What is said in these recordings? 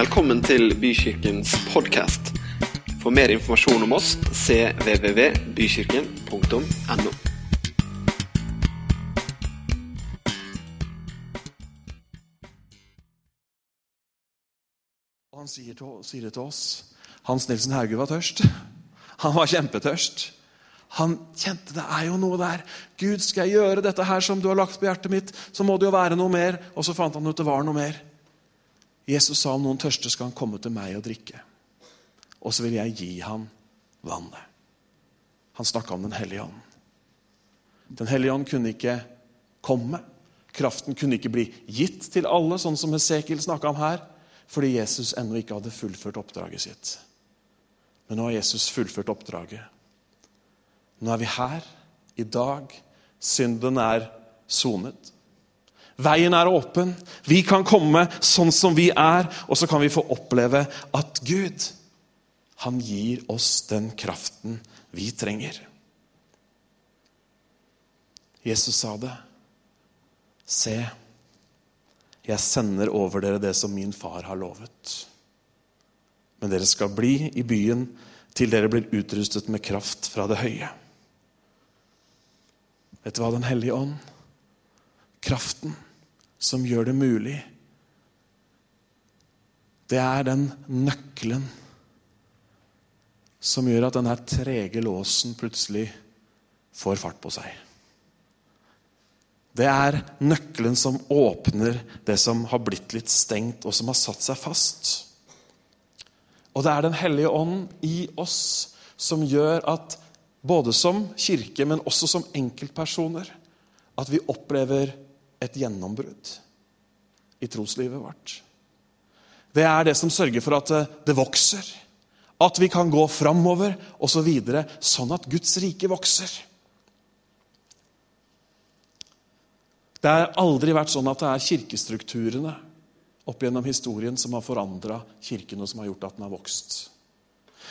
Velkommen til Bykirkens podkast. For mer informasjon om oss cvvvbykirken.no. www.bykirken.no han sier, til, sier det til oss. Hans Nilsen Hauge var tørst. Han var kjempetørst. Han kjente det er jo noe der. Gud, skal jeg gjøre dette her som du har lagt på hjertet mitt, så må det jo være noe mer. Og så fant han ut det var noe mer. Jesus sa om noen tørste skal han komme til meg og drikke. Og så vil jeg gi ham vannet. Han snakka om Den hellige ånd. Den hellige ånd kunne ikke komme. Kraften kunne ikke bli gitt til alle, sånn som Hesekiel snakka om her, fordi Jesus ennå ikke hadde fullført oppdraget sitt. Men nå har Jesus fullført oppdraget. Nå er vi her i dag. Synden er sonet. Veien er åpen. Vi kan komme sånn som vi er, og så kan vi få oppleve at Gud, han gir oss den kraften vi trenger. Jesus sa det. Se, jeg sender over dere det som min far har lovet. Men dere skal bli i byen til dere blir utrustet med kraft fra det høye. Vet du hva, Den hellige ånd, kraften som gjør det mulig, det er den nøkkelen som gjør at denne trege låsen plutselig får fart på seg. Det er nøkkelen som åpner det som har blitt litt stengt, og som har satt seg fast. Og det er Den hellige ånd i oss som gjør at både som kirke, men også som enkeltpersoner, at vi opplever et gjennombrudd i troslivet vårt. Det er det som sørger for at det vokser, at vi kan gå framover osv., så sånn at Guds rike vokser. Det har aldri vært sånn at det er kirkestrukturene opp gjennom historien som har forandra kirken, og som har gjort at den har vokst.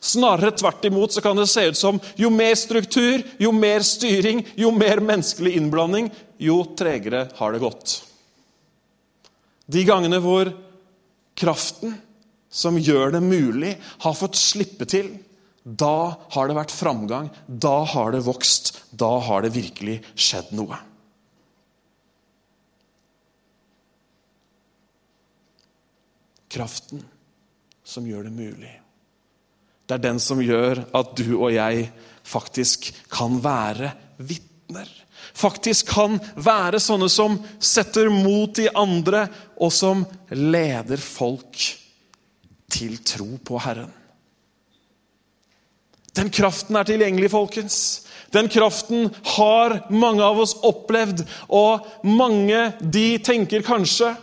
Snarere tvert imot så kan det se ut som jo mer struktur, jo mer styring, jo mer menneskelig innblanding, jo tregere har det gått. De gangene hvor kraften som gjør det mulig, har fått slippe til, da har det vært framgang, da har det vokst, da har det virkelig skjedd noe. Kraften som gjør det mulig. Det er den som gjør at du og jeg faktisk kan være vitner. Faktisk kan være sånne som setter mot i andre, og som leder folk til tro på Herren. Den kraften er tilgjengelig, folkens. Den kraften har mange av oss opplevd, og mange de tenker kanskje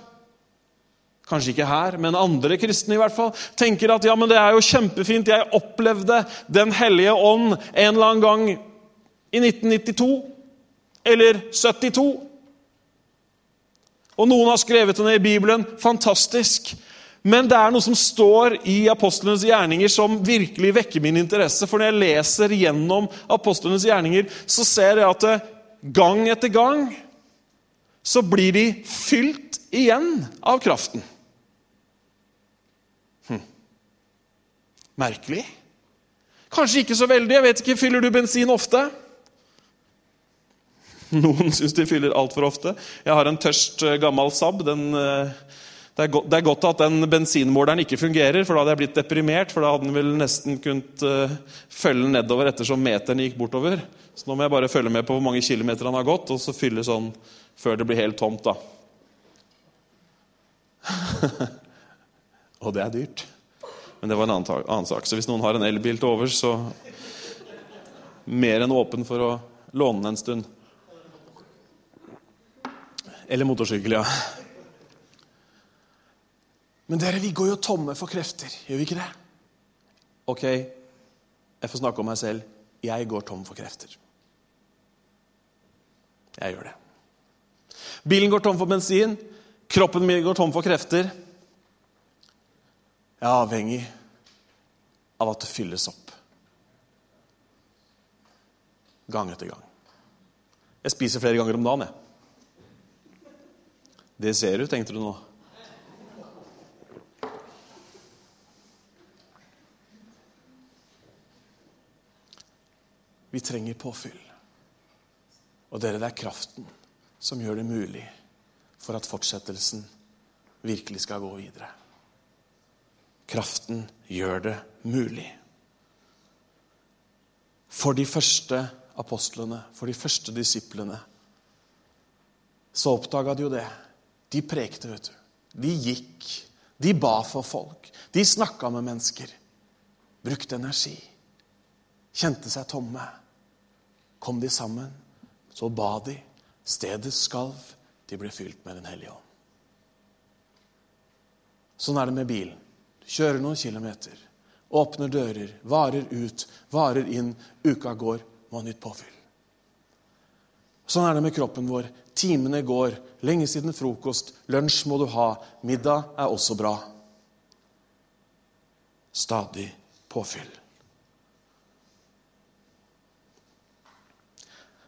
kanskje ikke her, men andre kristne i hvert fall, tenker at ja, men det er jo kjempefint, jeg opplevde Den hellige ånd en eller annen gang i 1992 eller 72. Og noen har skrevet det ned i Bibelen. Fantastisk. Men det er noe som står i apostlenes gjerninger som virkelig vekker min interesse. For når jeg leser gjennom apostlenes gjerninger, så ser jeg at gang etter gang så blir de fylt igjen av kraften. Merkelig. Kanskje ikke så veldig. jeg vet ikke, Fyller du bensin ofte? Noen syns de fyller altfor ofte. Jeg har en tørst, eh, gammel Saab. Eh, det, er godt, det, er godt, at den bensinmåleren ikke fungerer, for da hadde jeg blitt deprimert. For da hadde den vel nesten kunnet uh, følge nedover ettersom meteren gikk bortover. Så nå må jeg bare følge med på hvor mange kilometer han har gått, og så fylle sånn før det blir helt tomt. da. og det er dyrt. Men det var en annen, annen, sak. Så hvis noen har en elbil til overs, så mer enn åpen for å låne den en stund. Eller motorsykkel, ja. Men dere, vi går jo tomme for krefter, gjør vi ikke det? Ok, jeg får snakke om meg selv. Jeg går tom for krefter. Jeg gjør det. Bilen går tom for bensin. Kroppen min går tom for krefter. Jeg er avhengig av at det fylles opp. Gang etter gang. Jeg spiser flere ganger om dagen, jeg. Det ser du, tenkte du nå. Vi trenger påfyll. Og dere, det er kraften som gjør det mulig for at fortsettelsen virkelig skal gå videre. Kraften gjør det mulig. For de første apostlene, for de første disiplene, så oppdaga de jo det. De prekte, vet du. De gikk. De ba for folk. De snakka med mennesker. Brukte energi. Kjente seg tomme. Kom de sammen, så ba de. Stedet skalv. De ble fylt med Den hellige ånd. Sånn er det med bilen. Kjører noen kilometer, åpner dører, varer ut, varer inn. Uka går, må ha nytt påfyll. Sånn er det med kroppen vår. Timene går. Lenge siden frokost. Lunsj må du ha. Middag er også bra. Stadig påfyll.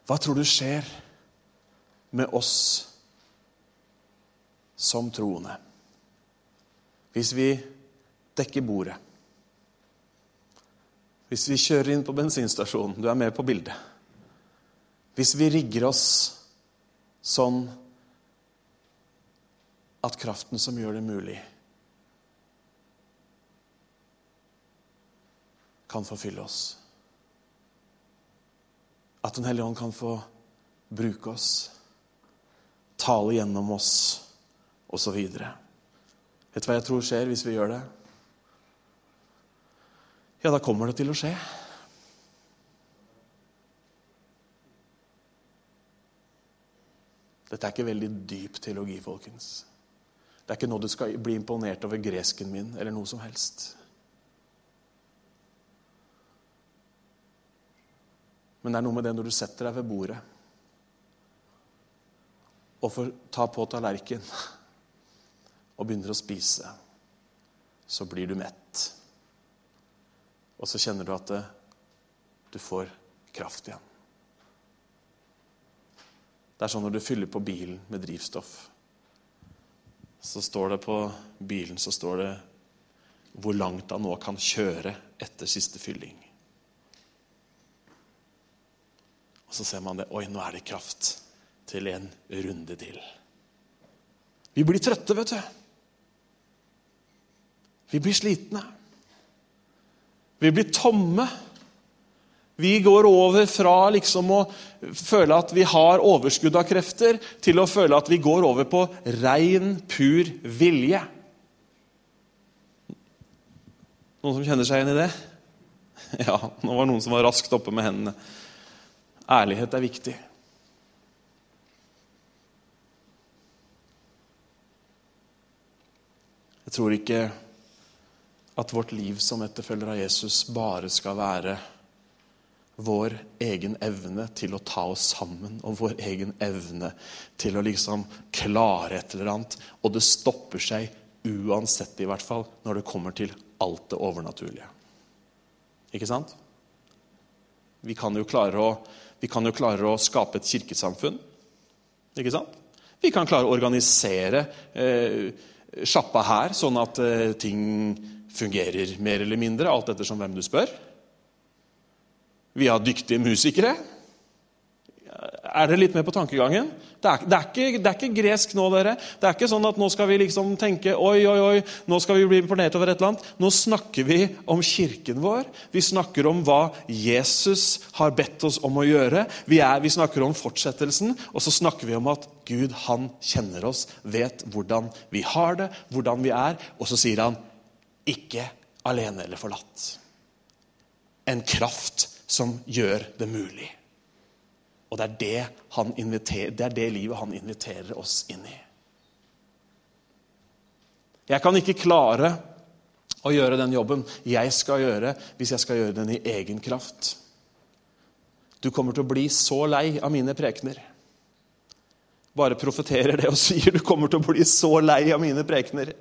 Hva tror du skjer med oss som troende hvis vi dekker bordet? Hvis vi kjører inn på bensinstasjonen Du er med på bildet. Hvis vi rigger oss sånn at kraften som gjør det mulig, kan forfylle oss. At Den hellige ånd kan få bruke oss, tale gjennom oss osv. Vet du hva jeg tror skjer hvis vi gjør det? Ja, da kommer det til å skje. Dette er ikke veldig dyp teologi, folkens. Det er ikke noe du skal bli imponert over gresken min eller noe som helst. Men det er noe med det når du setter deg ved bordet og får ta på tallerkenen og begynner å spise, så blir du mett. Og så kjenner du at det, du får kraft igjen. Det er sånn når du fyller på bilen med drivstoff. Så står det på bilen så står det hvor langt han nå kan kjøre etter siste fylling. Og så ser man det. Oi, nå er det kraft til en runde til. Vi blir trøtte, vet du. Vi blir slitne. Vi blir tomme. Vi går over fra liksom å føle at vi har overskudd av krefter, til å føle at vi går over på rein, pur vilje. Noen som kjenner seg igjen i det? Ja, nå var det noen som var raskt oppe med hendene. Ærlighet er viktig. Jeg tror ikke at vårt liv som etterfølger av Jesus bare skal være vår egen evne til å ta oss sammen og vår egen evne til å liksom klare et eller annet. Og det stopper seg uansett, i hvert fall, når det kommer til alt det overnaturlige. Ikke sant? Vi kan jo klare å jo klare å skape et kirkesamfunn. Ikke sant? Vi kan klare å organisere eh, sjappa her, sånn at eh, ting fungerer mer eller mindre, alt ettersom hvem du spør. Vi har dyktige musikere. Er dere litt med på tankegangen? Det er, det, er ikke, det er, ikke, gresk nå, dere. Det er ikke sånn at nå skal vi liksom tenke oi, oi, oi, nå skal vi bli imponert over et eller annet. Nå snakker vi om kirken vår. Vi snakker om hva Jesus har bedt oss om å gjøre. Vi, er, vi snakker om fortsettelsen, og så snakker vi om at Gud, han kjenner oss, vet hvordan vi har det, hvordan vi er. Og så sier han ikke alene eller forlatt. En kraft som gjør det mulig. Og det er det, det er det livet han inviterer oss inn i. Jeg kan ikke klare å gjøre den jobben jeg skal gjøre, hvis jeg skal gjøre den i egen kraft. Du kommer til å bli så lei av mine prekener. Bare profeterer det og sier du kommer til å bli så lei av mine prekener.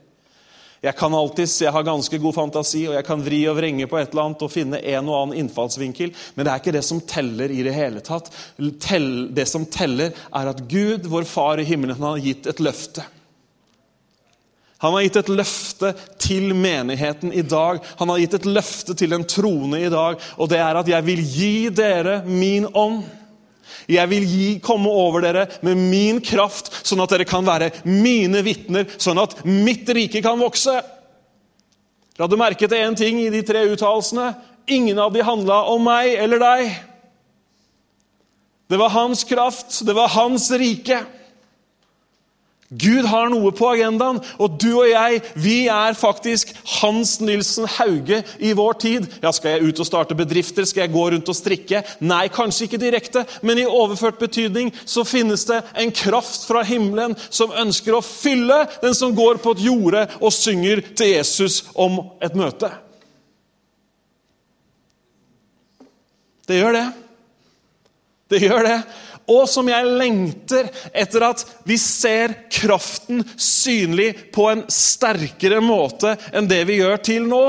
Jeg kan alltids, jeg har ganske god fantasi, og jeg kan vri og vrenge på et eller annet og finne en og annen innfallsvinkel, men det er ikke det som teller i det hele tatt. Det som teller, er at Gud, vår Far i himmelen, har gitt et løfte. Han har gitt et løfte til menigheten i dag. Han har gitt et løfte til en trone i dag, og det er at 'jeg vil gi dere min ånd'. Jeg vil gi, komme over dere med min kraft, sånn at dere kan være mine vitner, sånn at mitt rike kan vokse. La du merke til én ting i de tre uttalelsene? Ingen av de handla om meg eller deg. Det var hans kraft, det var hans rike. Gud har noe på agendaen, og du og jeg vi er faktisk Hans Nilsen Hauge i vår tid. Ja, Skal jeg ut og starte bedrifter? Skal jeg gå rundt og strikke? Nei, kanskje ikke direkte, men i overført betydning så finnes det en kraft fra himmelen som ønsker å fylle den som går på et jorde og synger til Jesus om et møte. Det gjør det. Det gjør det og som jeg lengter etter at vi ser kraften synlig på en sterkere måte enn det vi gjør til nå.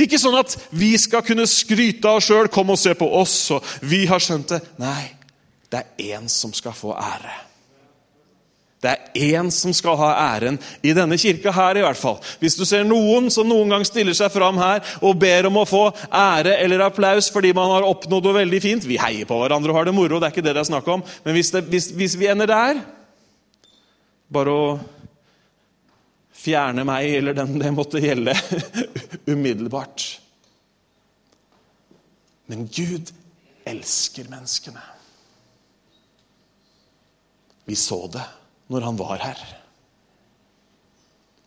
Ikke sånn at vi skal kunne skryte av oss sjøl, kom og se på oss, og vi har skjønt det. Nei, det er én som skal få ære. Det er én som skal ha æren, i denne kirka her i hvert fall. Hvis du ser noen som noen gang stiller seg fram her og ber om å få ære eller applaus fordi man har oppnådd noe veldig fint Vi heier på hverandre og har det moro, det er ikke det det er snakk om. Men hvis, det, hvis, hvis vi ender der Bare å fjerne meg eller den det måtte gjelde umiddelbart. Men Gud elsker menneskene. Vi så det når han var her.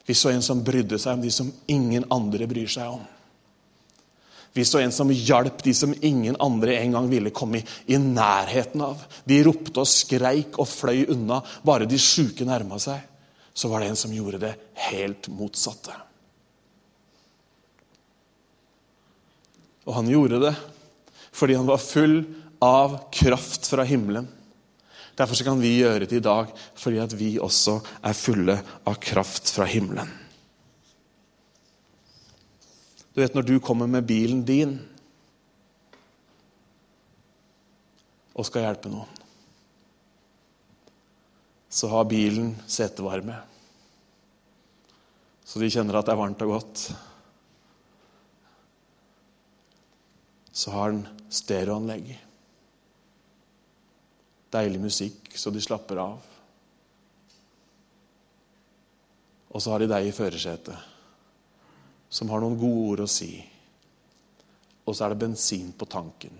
Vi så en som brydde seg om de som ingen andre bryr seg om. Vi så en som hjalp de som ingen andre en gang ville komme i, nærheten av. De ropte og skreik og fløy unna. Bare de sjuke nærma seg, så var det en som gjorde det helt motsatte. Og han gjorde det fordi han var full av kraft fra himmelen. Derfor kan vi gjøre det i dag, fordi at vi også er fulle av kraft fra himmelen. Du vet når du kommer med bilen din og skal hjelpe noen, så har bilen setevarme. Så de kjenner at det er varmt og godt. Så har den stereoanlegg. Deilig musikk, så de slapper av. Og så har de deg i førersetet, som har noen gode ord å si. Og så er det bensin på tanken,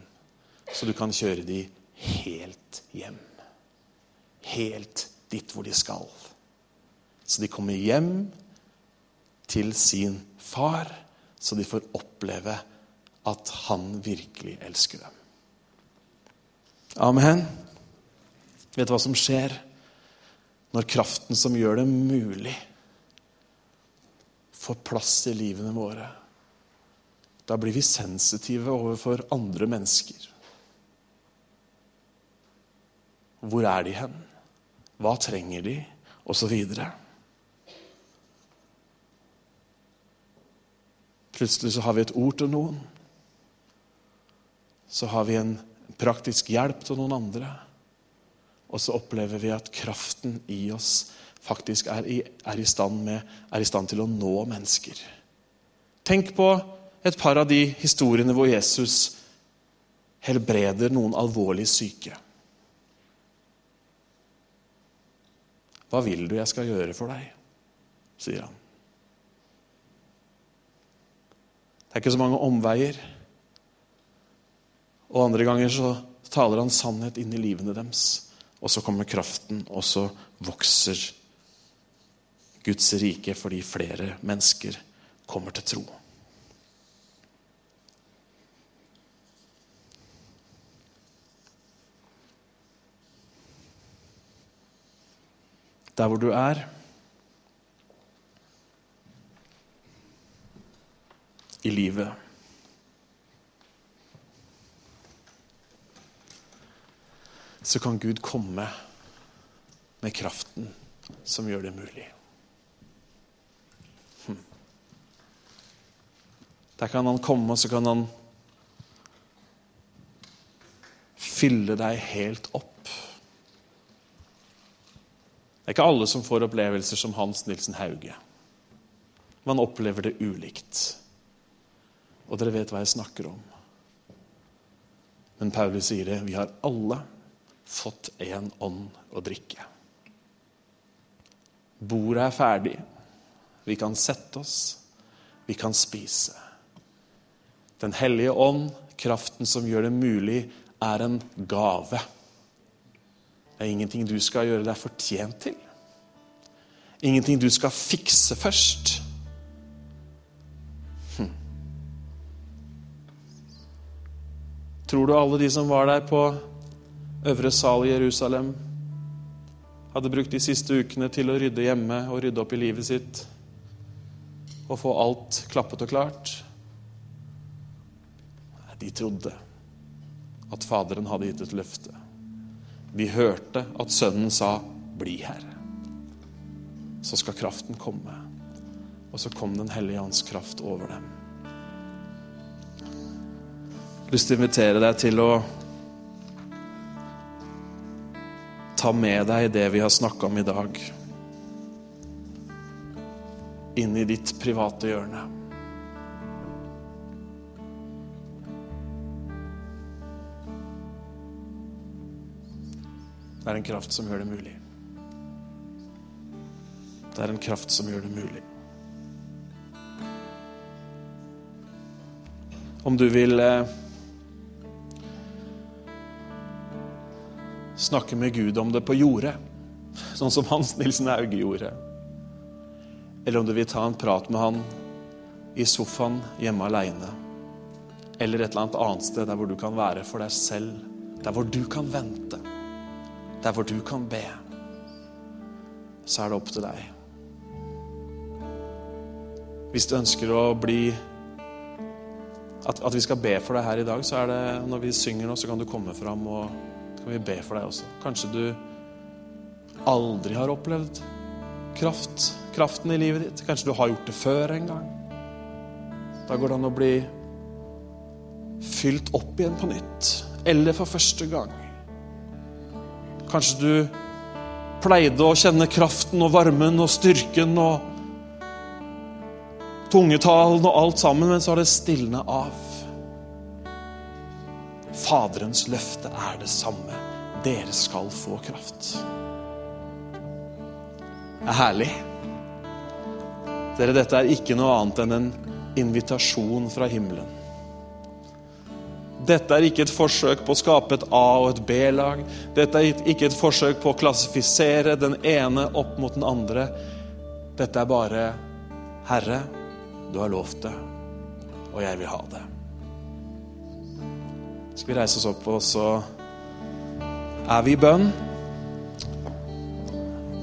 så du kan kjøre de helt hjem. Helt dit hvor de skal. Så de kommer hjem til sin far, så de får oppleve at han virkelig elsker dem. Amen. Vet du hva som skjer når kraften som gjør det mulig, får plass i livene våre? Da blir vi sensitive overfor andre mennesker. Hvor er de hen? Hva trenger de? Og så videre. Plutselig så har vi et ord til noen. Så har vi en praktisk hjelp til noen andre. Og så opplever vi at kraften i oss faktisk er i, er i, stand, med, er i stand til å nå mennesker. Tenk på et par av de historiene hvor Jesus helbreder noen alvorlig syke. Hva vil du jeg skal gjøre for deg? sier han. Det er ikke så mange omveier. Og andre ganger så taler han sannhet inn i livene deres. Og så kommer kraften, og så vokser Guds rike fordi flere mennesker kommer til tro. Der hvor du er i livet så kan Gud komme med kraften som gjør det mulig. Hm. Der kan han komme, og så kan han fylle deg helt opp. Det er ikke alle som får opplevelser som Hans Nilsen Hauge. Man opplever det ulikt. Og dere vet hva jeg snakker om. Men Paulus sier det. Vi har alle fått én ånd å drikke. Bordet er ferdig. Vi kan sette oss. Vi kan spise. Den hellige ånd, kraften som gjør det mulig, er en gave. Det er ingenting du skal gjøre deg fortjent til. Ingenting du skal fikse først. Hm. Tror du alle de som var der på øvre sal i Jerusalem, hadde brukt de siste ukene til å rydde hjemme og rydde opp i livet sitt og få alt klappet og klart? De trodde at Faderen hadde gitt et løfte. De hørte at Sønnen sa 'bli her'. Så skal kraften komme. Og så kom Den hellige ånds kraft over dem. Jeg har lyst til å invitere deg til å ta med deg det vi har snakka om i dag, inn i ditt private hjørne. Det er en kraft som gjør det mulig. Det er en kraft som gjør det mulig. Om du vil snakke med Gud om det på jordet, sånn som Hans Nilsen Hauge gjorde, eller om du vil ta en prat med han i sofaen hjemme aleine, eller et eller annet annet sted der hvor du kan være for deg selv, der hvor du kan vente der hvor du kan be, så er det opp til deg. Hvis du ønsker å bli at, at, vi skal be for deg her i dag, så er det når vi synger nå, så kan du komme fram og så kan vi be for deg også. Kanskje du aldri har opplevd kraft, kraften i livet ditt. Kanskje du har gjort det før en gang. Da går det an å bli fylt opp igjen på nytt. Eller for første gang. Kanskje du pleide å kjenne kraften og varmen og styrken og tungetalen og alt sammen, men så har det stilnet av. Faderens løfte er det samme. Dere skal få kraft. Det er herlig. Dere, dette er ikke noe annet enn en invitasjon fra himmelen. Dette er ikke et forsøk på å skape et A- og et B-lag. Dette er ikke et forsøk på å klassifisere den ene opp mot den andre. Dette er bare Herre, du har lovt det, og jeg vil ha det. Skal vi reise oss opp, og så er vi i bønn.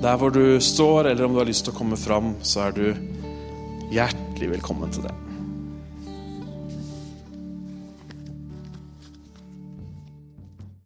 Der hvor du står, eller om du har lyst til å komme fram, så er du hjertelig velkommen til det.